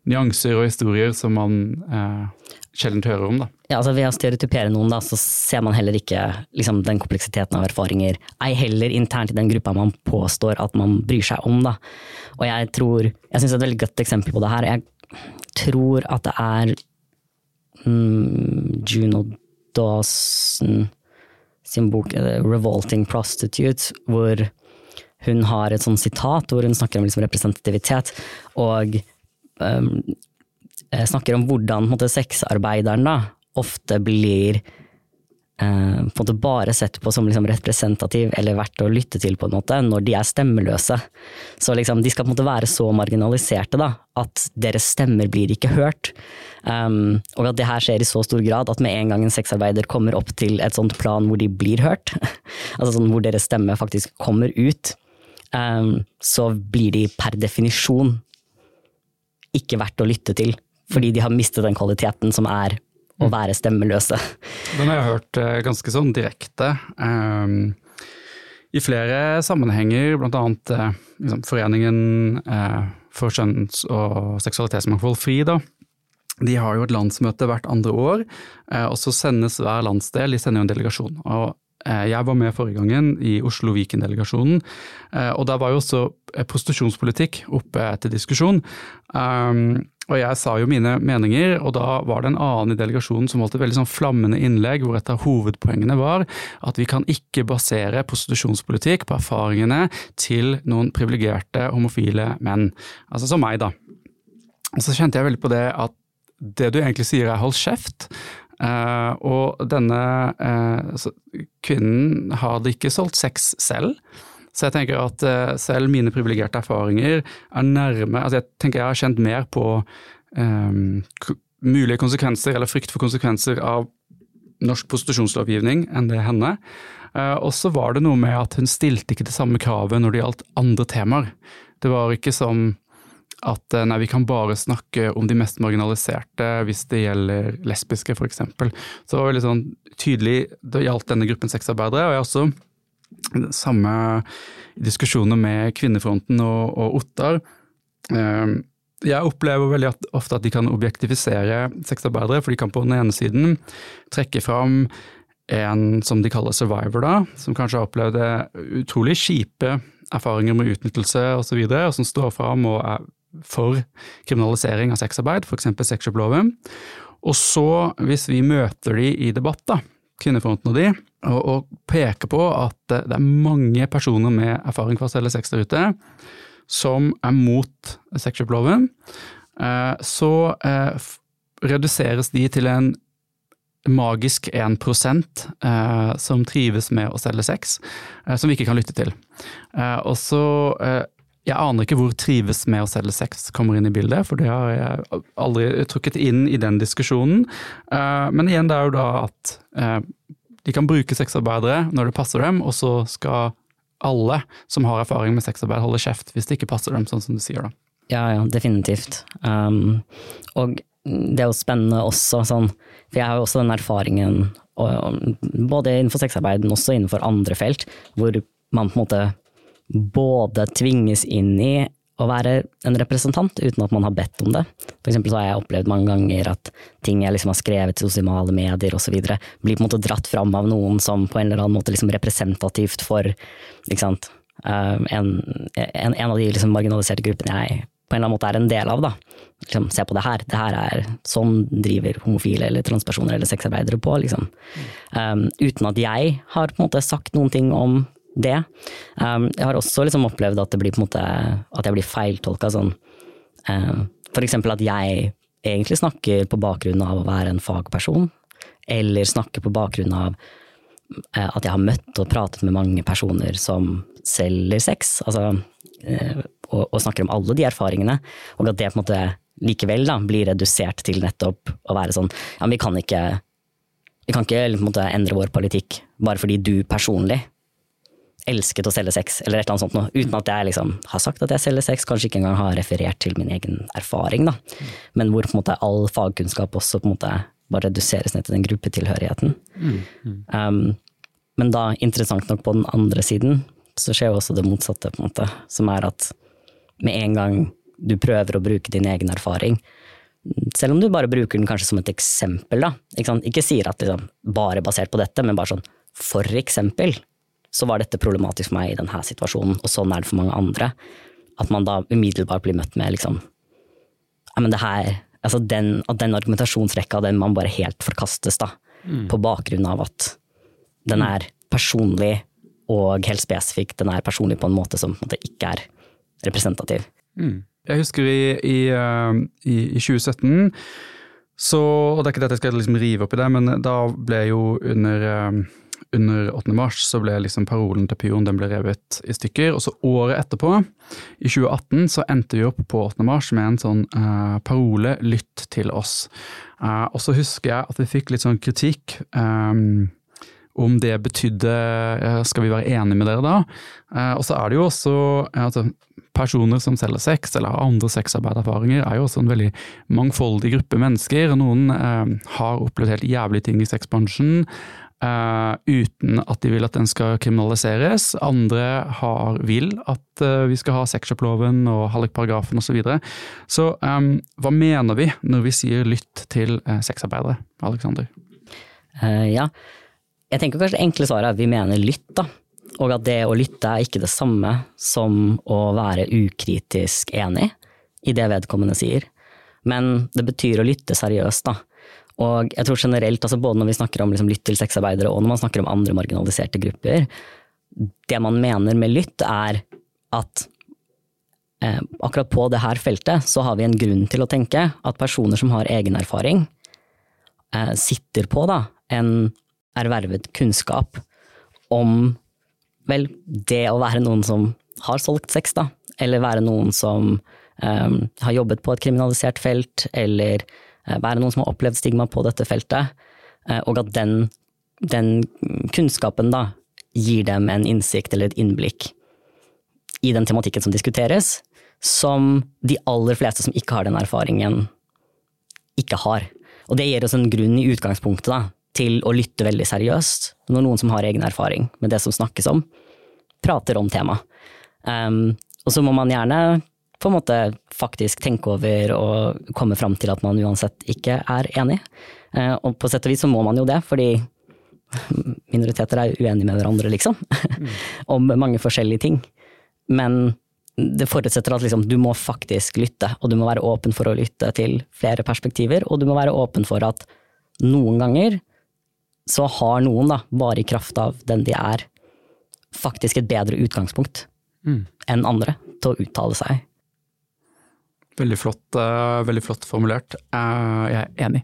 nyanser og historier som man eh, sjelden hører om. Da. Ja, altså Ved å stereotypere noen, da, så ser man heller ikke liksom, den kompleksiteten av erfaringer. Ei heller internt i den gruppa man påstår at man bryr seg om. Da. Og jeg tror, jeg syns et veldig godt eksempel på det her, jeg tror at det er mm, Juno Dawson sin bok eh, 'Revolting Prostitute', hvor hun har et sånt sitat hvor hun snakker om liksom representativitet. Og um, snakker om hvordan måte, sexarbeideren ofte blir på en måte bare sett på som liksom, representativ eller verdt å lytte til på en måte, når de er stemmeløse. Så liksom, de skal på en måte være så marginaliserte da, at deres stemmer blir ikke hørt. Um, og at det her skjer i så stor grad at med en gang en sexarbeider kommer opp til et sånt plan hvor de blir hørt, altså sånn hvor deres stemme faktisk kommer ut, um, så blir de per definisjon ikke verdt å lytte til. Fordi de har mistet den kvaliteten som er å være stemmeløse. Den har jeg hørt eh, ganske sånn direkte. Um, I flere sammenhenger, annet uh, liksom, Foreningen uh, for kjønns- og seksualitetsmangfold FRI, da. De har jo et landsmøte hvert andre år, uh, og så sendes hver landsdel de sender jo en delegasjon. og Eh, jeg var med forrige gangen i Oslo Viken-delegasjonen, eh, og der var jo også eh, prostitusjonspolitikk oppe til diskusjon. Um, og jeg sa jo mine meninger, og da var det en annen i delegasjonen som holdt et veldig sånn flammende innlegg, hvor et av hovedpoengene var at vi kan ikke basere prostitusjonspolitikk på erfaringene til noen privilegerte homofile menn. Altså som meg, da. Og så kjente jeg veldig på det at det du egentlig sier er hold kjeft, Uh, og denne uh, kvinnen hadde ikke solgt sex selv. Så jeg tenker at uh, selv mine privilegerte erfaringer er nærme altså Jeg tenker jeg har kjent mer på um, mulige konsekvenser, eller frykt for konsekvenser av norsk prostitusjonslovgivning enn det henne. og så var det noe med at hun stilte ikke det samme kravet når det gjaldt andre temaer. Det var ikke som at eh, nei, vi kan bare snakke om de mest marginaliserte hvis det gjelder lesbiske f.eks. Så det var veldig sånn tydelig, det gjaldt denne gruppen sexarbeidere. Og jeg har også samme diskusjoner med Kvinnefronten og, og Ottar. Ehm, jeg opplever veldig ofte at de kan objektifisere sexarbeidere, for de kan på den ene siden trekke fram en som de kaller survivor, da, som kanskje har opplevd utrolig kjipe erfaringer med utnyttelse osv., og, så og som står fram og er for kriminalisering av sexarbeid, f.eks. sexkjøploven. Og så, hvis vi møter de i debatt, da, Kvinnefronten og de, og, og, peker på at det er mange personer med erfaring fra å selge sex der ute som er mot sexkjøploven, eh, så eh, reduseres de til en magisk 1 eh, som trives med å selge sex, som vi ikke kan lytte til. Og så jeg aner ikke hvor trives med å selge sex kommer inn i bildet, for det har jeg aldri trukket inn i den diskusjonen. Eh, men igjen, det er jo da at eh, de kan bruke sexarbeidere når det passer dem, og så skal alle som har erfaring med sexarbeid holde kjeft hvis det ikke passer dem, sånn som du sier da. Ja, ja, definitivt. Um, og det er jo spennende også, sånn, for jeg har jo også den erfaringen, både innenfor sexarbeid, men også innenfor andre felt, hvor man på en måte både tvinges inn i å være en representant uten at man har bedt om det. For eksempel så har jeg opplevd mange ganger at ting jeg liksom har skrevet i sosiale medier osv. blir på en måte dratt fram av noen som på en eller annen måte liksom representativt for eh, en, en, en, av de liksom marginaliserte gruppene jeg på en eller annen måte er en del av. da. Liksom, se på det her, det her er sånn driver homofile eller transpersoner eller sexarbeidere på. liksom. Um, uten at jeg har på en måte sagt noen ting om det. Um, jeg har også liksom opplevd at, en måte, at jeg blir feiltolka sånn. Um, for eksempel at jeg egentlig snakker på bakgrunn av å være en fagperson, eller snakker på bakgrunn av uh, at jeg har møtt og pratet med mange personer som selger sex. Altså uh, og, og, snakker om alle de erfaringene, og at det på en måte likevel da, blir redusert til nettopp å være sånn ja, men vi kan ikke, vi kan ikke måte, endre vår politikk bare fordi du personlig elsket å selge sex, eller et eller annet sånt noe, uten at jeg liksom har sagt at jeg selger sex, kanskje ikke engang har referert til min egen erfaring, da. Men hvor på en måte all fagkunnskap også på en måte bare reduseres ned til den gruppetilhørigheten. Mm. Mm. Um, men da, interessant nok på den andre siden, så skjer jo også det motsatte, på en måte, som er at med en gang du prøver å bruke din egen erfaring, selv om du bare bruker den kanskje som et eksempel, da. Ikke, ikke sier at liksom, bare basert på dette, men bare sånn for eksempel, så var dette problematisk for meg i denne situasjonen, og sånn er det for mange andre. At man da umiddelbart blir møtt med liksom men det her, altså den, At den argumentasjonsrekka, den man bare helt forkastes, da. Mm. På bakgrunn av at den er personlig og helt spesifikk. Den er personlig på en måte som på en måte ikke er representativ. Mm. Jeg husker i, i, uh, i, i 2017 så, og det er ikke det at jeg skal liksom rive opp i det, men da ble jo under, uh, under 8. mars så ble liksom parolen til Pion den ble revet i stykker. Og så året etterpå, i 2018, så endte vi opp på 8. mars med en sånn uh, parole 'lytt til oss'. og så husker jeg at vi fikk litt sånn kritikk. Um, om det betydde Skal vi være enige med dere da? Eh, og så er det jo også altså, Personer som selger sex eller har andre sexarbeiderfaringer, er jo også en veldig mangfoldig gruppe mennesker. Noen eh, har opplevd helt jævlige ting i sexbransjen. Uh, uten at de vil at den skal kriminaliseres. Andre har, vil at uh, vi skal ha sexshoploven og hallikparagrafen osv. Så, videre. så um, hva mener vi når vi sier lytt til uh, sexarbeidere, Aleksander? ja, jeg tenker kanskje det enkle svaret er at vi mener lytt, da. Og at det å lytte er ikke det samme som å være ukritisk enig i det vedkommende sier. Men det betyr å lytte seriøst, da. Og jeg tror generelt, altså både når vi snakker om liksom lytt til sexarbeidere og når man snakker om andre marginaliserte grupper, det man mener med lytt er at eh, akkurat på det her feltet så har vi en grunn til å tenke at personer som har egen erfaring, eh, sitter på da en ervervet kunnskap om vel, det å være noen som har solgt sex, da, eller være noen som eh, har jobbet på et kriminalisert felt, eller være noen som har opplevd stigma på dette feltet, uh, og at den, den, kunnskapen da gir dem en innsikt eller et innblikk i den tematikken som diskuteres, som de aller fleste som ikke har den erfaringen, ikke har. Og det gir oss en grunn i utgangspunktet da, til å lytte veldig seriøst når noen som har egen erfaring med det som snakkes om, prater om temaet. Um, og så må man gjerne på en måte faktisk tenke over og komme fram til at man uansett ikke er enig. Uh, og på sett og vis så må man jo det, fordi minoriteter er uenige med hverandre, liksom. Mm. om mange forskjellige ting. Men det forutsetter at liksom, du må faktisk lytte, og du må være åpen for å lytte til flere perspektiver, og du må være åpen for at noen ganger så har noen, da, bare i kraft av den de er, faktisk et bedre utgangspunkt mm. enn andre til å uttale seg. Veldig flott, uh, veldig flott formulert. Uh, jeg er enig.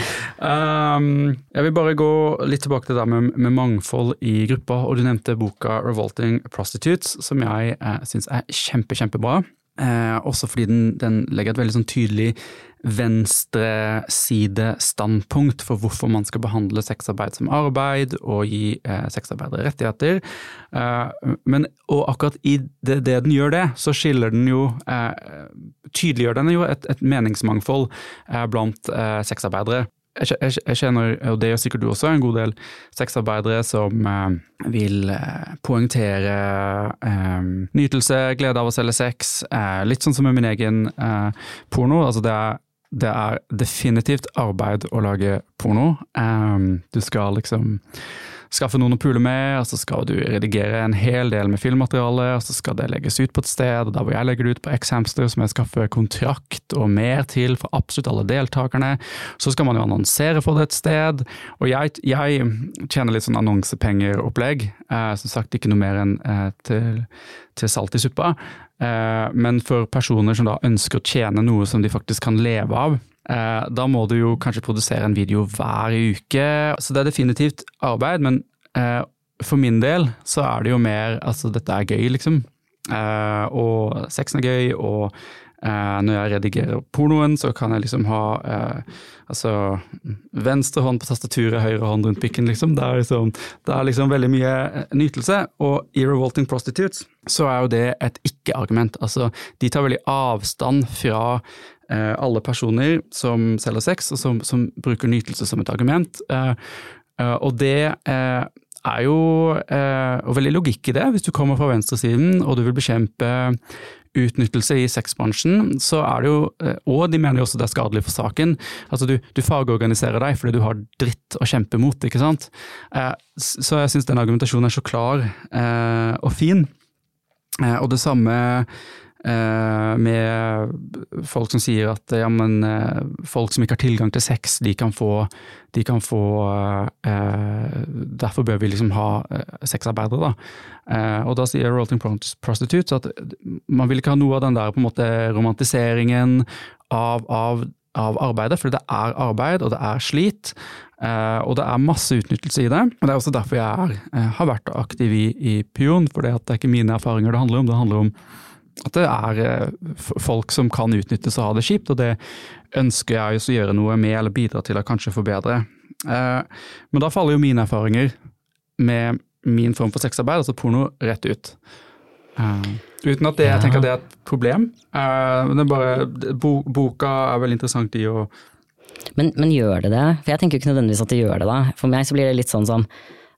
um, jeg vil bare gå litt tilbake til det med, med, mangfold i gruppa. og Du nevnte boka 'Revolting Prostitutes', som jeg uh, syns er kjempe, kjempebra. Eh, også fordi den, den, legger et veldig sånn tydelig venstresidestandpunkt for hvorfor man skal behandle sexarbeid som arbeid og gi eh, sexarbeidere rettigheter. Eh, men, og akkurat i det, det, den gjør det, så skiller den jo eh, Tydeliggjør den jo et, et meningsmangfold eh, blant eh, sexarbeidere jeg, kjenner, og det gjør sikkert du også, en god del sexarbeidere som eh, vil poengtere eh, nytelse, glede av å selge sex. Eh, litt sånn som med min egen eh, porno. Altså det er, det er, definitivt arbeid å lage porno. Um, du skal liksom skaffe noen å pule med, og så skal du redigere en hel del med filmmateriale, og så skal det legges ut på et sted, og der hvor jeg legger det ut på X-Hamster, som jeg skaffer kontrakt og mer til for absolutt alle deltakerne. Så skal man jo annonsere for det et sted, og jeg, jeg tjener litt sånn annonsepengeropplegg. Eh, som sagt ikke noe mer enn eh, til, til salt i suppa. Eh, men for personer som da ønsker å tjene noe som de faktisk kan leve av, eh, da må du jo kanskje produsere en video hver uke. Så det er definitivt arbeid, men eh, for min del så er det jo mer altså dette er gøy, liksom. Og sexen er gøy, og når jeg redigerer pornoen, så kan jeg liksom ha eh, altså venstre hånd på tastaturet, høyre hånd rundt pikken, liksom. Det er liksom, det er liksom veldig mye eh, nytelse. Og i Revolting Prostitutes så er jo det et ikke-argument. Altså, de tar veldig avstand fra eh, alle personer som selger sex, og som, som, bruker nytelse som et argument. Eh, eh, og det er jo veldig logikk i det, hvis du kommer fra venstresiden og du vil bekjempe utnyttelse i sexbransjen, så er det jo, eh, og de mener jo også det er skadelig for saken, altså du, du fagorganiserer deg fordi du har dritt å kjempe mot, ikke sant. Eh, så jeg syns den argumentasjonen er så klar eh, og fin. Og det samme med folk som sier at ja, men eh, folk som ikke har tilgang til sex, de kan få, de kan få eh, Derfor bør vi liksom ha sexarbeidere, da. Og da sier Rolting Prostitutes at man vil ikke ha noe av den der på en måte romantiseringen av, av av arbeidet, for det er arbeid, og det er slit. og det er masse utnyttelse i det. og Det er også derfor jeg er, har vært aktiv i, i Pion, for det, er ikke mine erfaringer det handler om. Det handler om at det er eh, folk som kan utnyttes og ha det kjipt, og det ønsker jeg å gjøre noe med eller bidra til å kanskje forbedre. Eh, men da faller jo mine erfaringer med min form for sexarbeid, altså porno, rett ut. Eh, uten at det, jeg tenker at det er et problem. Men bare, boka er veldig interessant i å men, men, gjør det det? For jeg tenker jo ikke nødvendigvis at det gjør det. da. For meg så blir det litt sånn som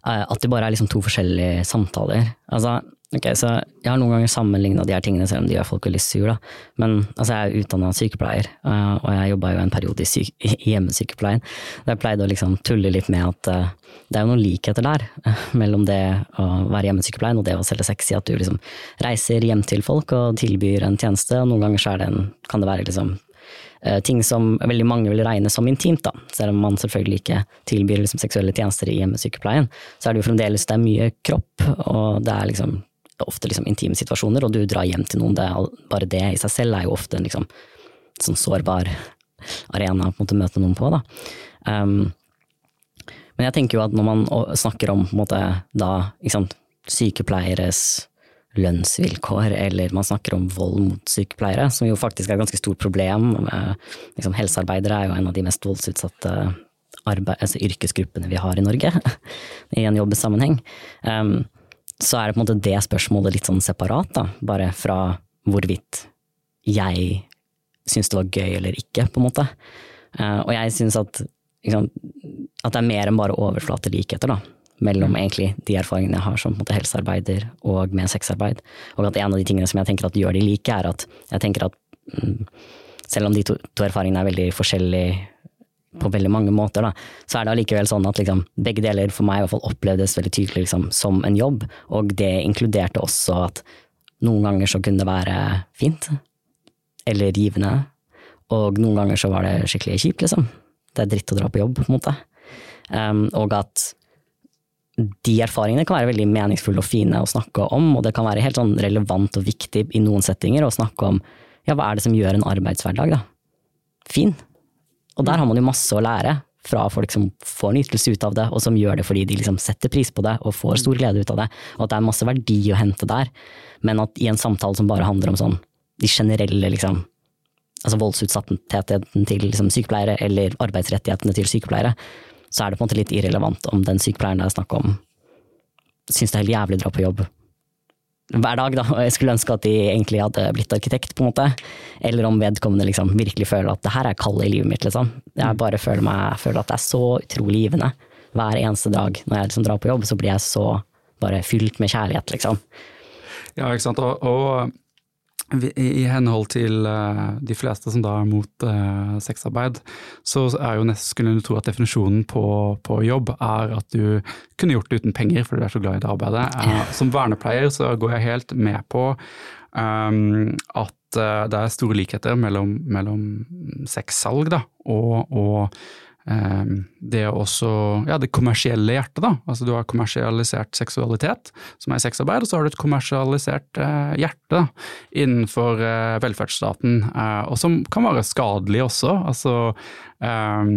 at det bare er liksom to forskjellige samtaler. Altså, Ok, så Jeg har noen ganger sammenligna de her tingene, selv om de gjør folk veldig sur. da. Men altså, jeg er utdanna sykepleier, uh, og jeg jobba jo en periode i, syk hjemmesykepleien. Der jeg pleide å liksom tulle litt med at uh, det er jo noen likheter der mellom det å være hjemmesykepleien og det å selge sex i at du liksom reiser hjem til folk og tilbyr en tjeneste, og noen ganger så det en, kan det være liksom ting som veldig mange vil regne som intimt, da. Selv om man selvfølgelig ikke tilbyr liksom seksuelle tjenester i hjemmesykepleien, så er det jo fremdeles det er mye kropp, og det er liksom ofte liksom intime situasjoner, og du drar hjem til noen. Det er, bare det i seg selv er jo ofte en liksom, sånn sårbar arena å møte noen på. Da. Um, men jeg tenker jo at når man snakker om måte, da, sant, sykepleieres lønnsvilkår, eller man snakker om vold mot sykepleiere, som jo faktisk er et ganske stort problem. Liksom, helsearbeidere er jo en av de mest voldsutsatte arbeid, altså yrkesgruppene vi har i Norge, i en jobbsammenheng. Um, så er det på en måte det spørsmålet litt sånn separat, da. Bare fra hvorvidt jeg syns det var gøy eller ikke, på en måte. Uh, og jeg syns at, liksom, at det er mer enn bare overflatelikheter, da. Mellom mm. egentlig de erfaringene jeg har som måte, helsearbeider og med sexarbeid. Og at en av de tingene som jeg tenker at gjør de like, er at jeg tenker at mm, selv om de to, to erfaringene er veldig forskjellige på veldig mange måter, da, så er det allikevel sånn at liksom, begge deler for meg i hvert fall opplevdes veldig tydelig liksom, som en jobb, og det inkluderte også at noen ganger så kunne det være fint, eller givende, og noen ganger så var det skikkelig kjipt, liksom. Det er dritt å dra på jobb, på en måte. Um, og at de erfaringene kan være veldig meningsfulle og fine å snakke om, og det kan være helt sånn relevant og viktig i noen settinger å snakke om ja, hva er det som gjør en arbeidshverdag, da? Fin. Og der har man jo masse å lære fra folk som får en ytelse ut av det, og som gjør det fordi de liksom setter pris på det og får stor glede ut av det, og at det er masse verdi å hente der. Men at i en samtale som bare handler om sånn de generelle liksom, altså voldsutsattheten til liksom, sykepleiere, eller arbeidsrettighetene til sykepleiere, så er det på en måte litt irrelevant om den sykepleieren det er snakk om syns det er helt jævlig å dra på jobb, hver dag, da, og jeg skulle ønske at de egentlig hadde blitt arkitekt, på en måte. Eller om vedkommende liksom virkelig føler at det her er kallet i livet mitt, liksom. Jeg mm. bare føler, meg, føler at det er så utrolig givende. Hver eneste dag når jeg liksom drar på jobb, så blir jeg så bare fylt med kjærlighet, liksom. Ja, ikke sant. Og, og i henhold til uh, de fleste som da er mot uh, sexarbeid, så er jo nesten skulle du tro at definisjonen på, på, jobb er at du kunne gjort det uten penger fordi du er så glad i det arbeidet. Uh, som vernepleier så går jeg helt med på um, at det er store likheter mellom, mellom sexsalg og, og det er også ja, det kommersielle hjertet, da. Altså du har kommersialisert seksualitet, som er sexarbeid, og så har du et kommersialisert eh, hjerte da, innenfor eh, velferdsstaten, eh, og som kan være skadelig også. Altså ehm,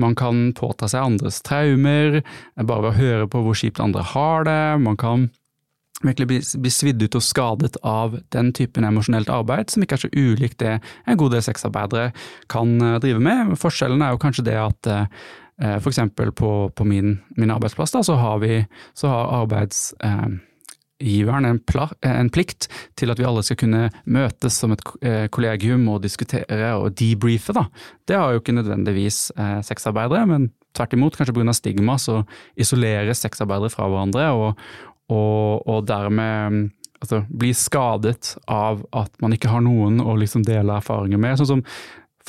man kan påta seg andres traumer, bare ved å høre på hvor kjipt andre har det. Man kan virkelig blir, blir svidd ut og skadet av den typen emosjonelt arbeid, som ikke er så ulikt det en god del sexarbeidere kan eh, drive med. Forskjellen er jo kanskje det at eh, for eksempel på, på min, min, arbeidsplass da, så har, vi, så har arbeidsgiveren en, en, plikt til at vi alle skal kunne møtes som et eh, kollegium og diskutere og debrife. Da. Det har jo ikke nødvendigvis sexarbeidere, men tvert imot, kanskje pga. stigma, så isoleres sexarbeidere fra hverandre. Og, og, og dermed mm, altså, bli skadet av at man ikke har noen å liksom dele erfaringer med. Sånn som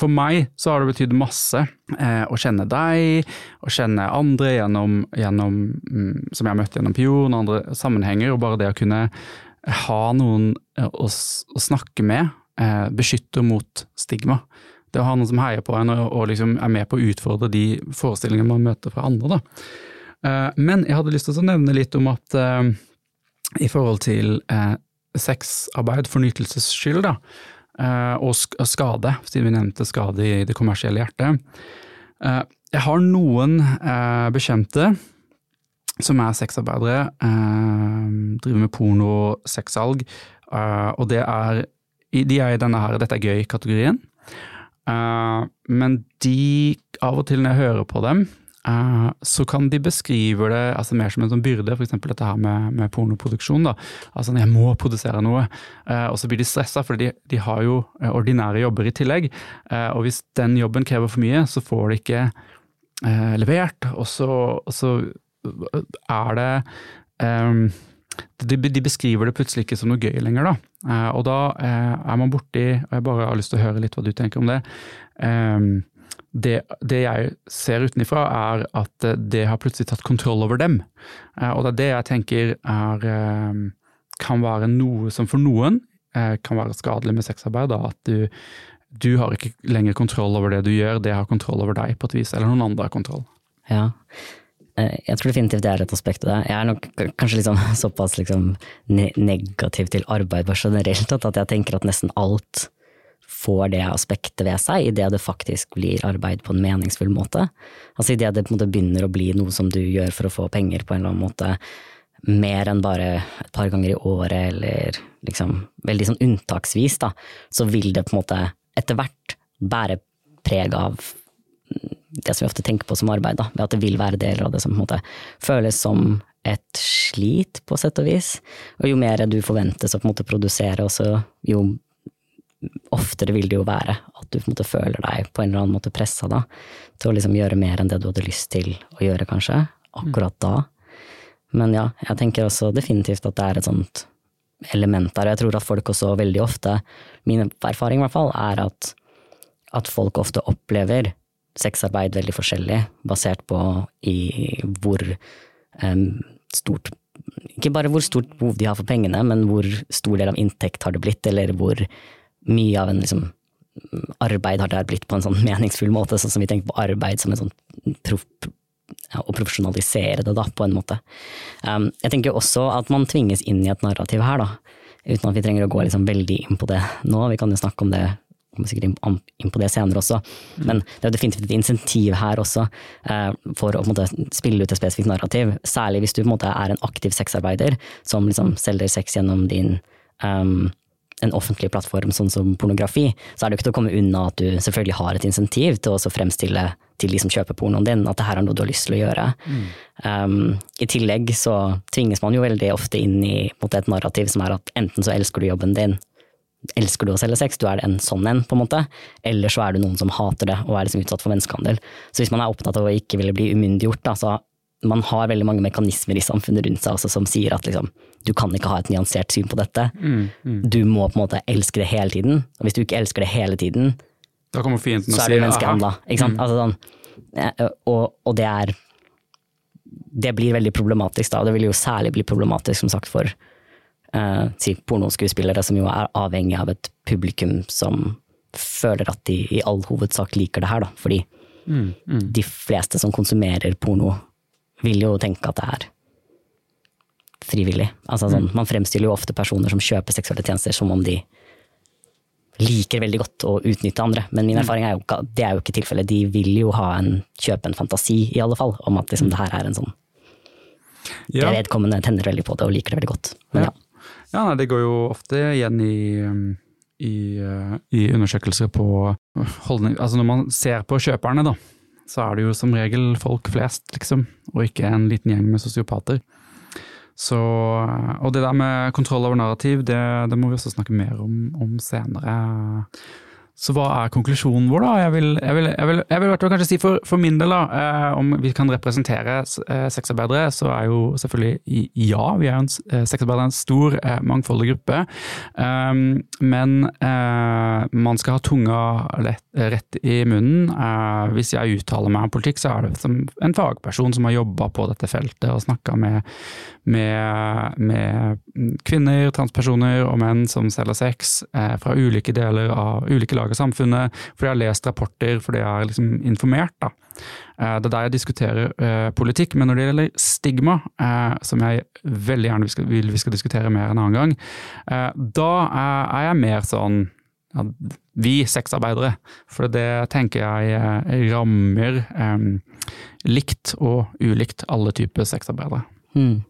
for meg så har det betydd masse eh, å kjenne deg, å kjenne andre gjennom, gjennom mm, som jeg har møtt gjennom Pion andre sammenhenger, og bare det å kunne ha noen eh, å, å snakke med, eh, beskytter mot stigma. Det å ha noen som heier på en og, og liksom er med på å utfordre de forestillingene man møter fra andre. da. Eh, men jeg hadde lyst til å nevne litt om at eh, i forhold til eh, sexarbeid for nytelses skyld, da, og skade, siden vi nevnte skade i det kommersielle hjertet. Jeg har noen bekjente som er sexarbeidere, driver med porno og sexsalg, og det er, de er i denne her dette er gøy-kategorien. Men de, av og til når jeg hører på dem, så kan de beskrive det altså mer som en sånn byrde, f.eks. dette her med, med, pornoproduksjon. da, altså Jeg må produsere noe, uh, og så blir de stressa, for de, de, har jo uh, ordinære jobber i tillegg. og hvis den jobben krever for mye, så får de ikke levert, og så, og så, er det um, de, de, beskriver det plutselig ikke som noe gøy lenger, da. og da er man borti, og jeg bare har lyst til å høre litt hva du tenker om det. Um, det, det, jeg ser utenfra, er at eh, det har plutselig tatt kontroll over dem. Eh, og det er det jeg tenker er, eh, kan være noe som for noen kan være skadelig med sexarbeid. Da, at du, du har ikke lenger kontroll over det du gjør, det har kontroll over deg på et vis, eller noen andre har kontroll. Ja, jeg tror definitivt det er et aspekt av det. Jeg er nok kanskje liksom såpass liksom negativ til arbeid generelt at jeg tenker at nesten alt får det aspektet ved seg idet det faktisk blir arbeid på en meningsfull måte. Altså idet det på en måte begynner å bli noe som du gjør for å få penger på en eller annen måte, mer enn bare et par ganger i året eller liksom veldig sånn unntaksvis, da, så vil det på en måte etter hvert bære preg av det som vi ofte tenker på som arbeid, da, ved at det vil være deler av det som på en måte føles som et slit, på sett og vis. Og jo mer du forventes å på en måte produsere, også, jo oftere vil det jo være at du på en måte føler deg på en eller annen måte pressa da, til å liksom gjøre mer enn det du hadde lyst til å gjøre, kanskje, akkurat da. Men ja, jeg tenker også definitivt at det er et sånt element der. og Jeg tror at folk også veldig ofte, min erfaring i hvert fall, er at, at folk ofte opplever sexarbeid veldig forskjellig, basert på i hvor um, stort Ikke bare hvor stort behov de har for pengene, men hvor stor del av inntekt har det blitt, eller hvor mye av en liksom, arbeid har der blitt på en sånn meningsfull måte, sånn som vi tenker på arbeid som en sånn proff å profesjonalisere det, da, på en måte. Um, jeg tenker også at man tvinges inn i et narrativ her, da, uten at vi trenger å gå liksom veldig inn på det nå. Vi kan jo snakke om det kommer sikkert inn på det senere også, men det er definitivt et insentiv her også uh, for å måte, spille ut et spesifikt narrativ. Særlig hvis du en måte er en aktiv sexarbeider som liksom selger sex gjennom din um, en offentlig plattform sånn som pornografi, så er det jo ikke til å komme unna at du selvfølgelig har et insentiv til å fremstille til de som kjøper pornoen din, at det her er noe du har lyst til å gjøre. Mm. Um, I tillegg så tvinges man jo veldig ofte inn i måte, et narrativ som er at enten så elsker du jobben din, elsker du å selge sex, du er en sånn en, på en måte, eller så er du noen som hater det og er liksom utsatt for menneskehandel. Så hvis man er opptatt av å ikke ville bli umyndiggjort, da, så man har veldig mange mekanismer i samfunnet rundt seg også som sier at liksom, du kan ikke ha et nyansert syn på dette. Mm, mm. Du må på en måte elske det hele tiden. Og hvis du ikke elsker det hele tiden, så er du menneskehandla. Mm. Altså, sånn, eh, og, og det er Det blir veldig problematisk da, og det vil jo særlig bli problematisk som sagt for uh, si pornoskuespillere som jo er avhengig av et publikum som føler at de i all hovedsak liker det her, da. Fordi Mm, mm. de fleste som konsumerer porno, vil jo tenke at det er frivillig. Altså, sånn, Man fremstiller jo ofte personer som kjøper seksuelle tjenester som om de liker veldig godt å utnytte andre, men min erfaring er jo det er jo ikke tilfellet. De vil jo ha en, kjøpe en fantasi, i alle fall, om at liksom, det her er en sånn Ja. Det vedkommende tenner veldig på det og liker det veldig godt. Men ja. Ja, nei, det går jo ofte igjen i, i, uh, i undersøkelser på holdning Altså når man ser på kjøperne, da, så er det jo som regel folk flest, liksom, og ikke en liten gjeng med sosiopater. Så, og det der med kontroll over narrativ, det, det må vi også snakke mer om, om senere. Så hva er konklusjonen vår, da? Jeg vil, jeg vil, jeg vil, jeg vil kanskje si for, for min del, da, eh, om vi kan representere eh, sexarbeidere, så er jo selvfølgelig ja, vi er jo en eh, sexarbeidere en stor, eh, mangfoldig gruppe. Um, men eh, man skal ha tunga lett, rett i munnen. Eh, hvis jeg uttaler meg om politikk, så er det som en fagperson som har jobba på dette feltet og snakka med, med, med kvinner, transpersoner og menn som selger sex eh, fra ulike deler av ulike lag av samfunnet, fordi jeg har lest rapporter, fordi jeg er liksom informert. da. Eh, Det er der jeg diskuterer eh, politikk, men når det gjelder stigma, eh, som jeg veldig gjerne vil vi skal diskutere mer en annen gang, da er, jeg mer sånn ja, vi sexarbeidere, for det tenker jeg rammer eh, likt og ulikt alle typer sexarbeidere. Hmm.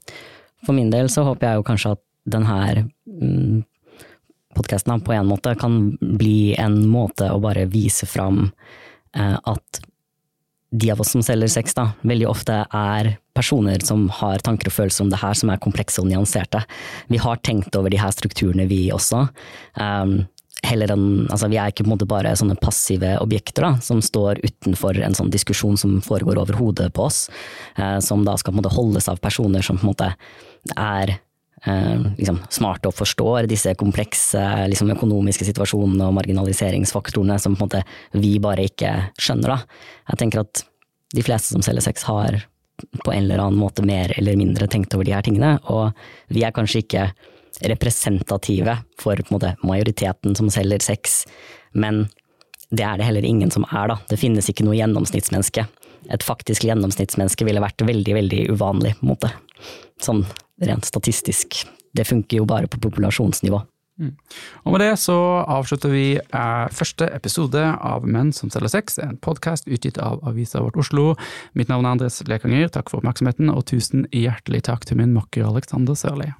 For min del så håper jeg jo kanskje at den her mm, podkasten på en måte kan bli en måte å bare vise fram eh, at de av oss som selger sex, da, veldig ofte er personer som har tanker og følelser om det her, som er komplekse og nyanserte. Vi har tenkt over de her strukturene, vi også. Um, heller enn, altså Vi er ikke på en måte bare sånne passive objekter da, som står utenfor en sånn diskusjon som foregår over hodet på oss, eh, som da skal på en måte holdes av personer som på en måte er liksom, smarte og forstår disse komplekse liksom, økonomiske situasjonene og marginaliseringsfaktorene som på en måte vi bare ikke skjønner. Da. Jeg tenker at de fleste som selger sex har på en eller annen måte mer eller mindre tenkt over de her tingene, og vi er kanskje ikke representative for på en måte, majoriteten som selger sex, men det er det heller ingen som er, da. Det finnes ikke noe gjennomsnittsmenneske. Et faktisk gjennomsnittsmenneske ville vært veldig, veldig uvanlig, på en måte. Sånn rent statistisk. Det funker jo bare på populasjonsnivå. Og med det så avslutter vi eh, første episode av Menn som selger sex, en podkast utgitt av Avisa Vårt Oslo. Mitt navn er Andres Lekanger, takk for oppmerksomheten, og tusen hjertelig takk til min makker Alexander Sørli.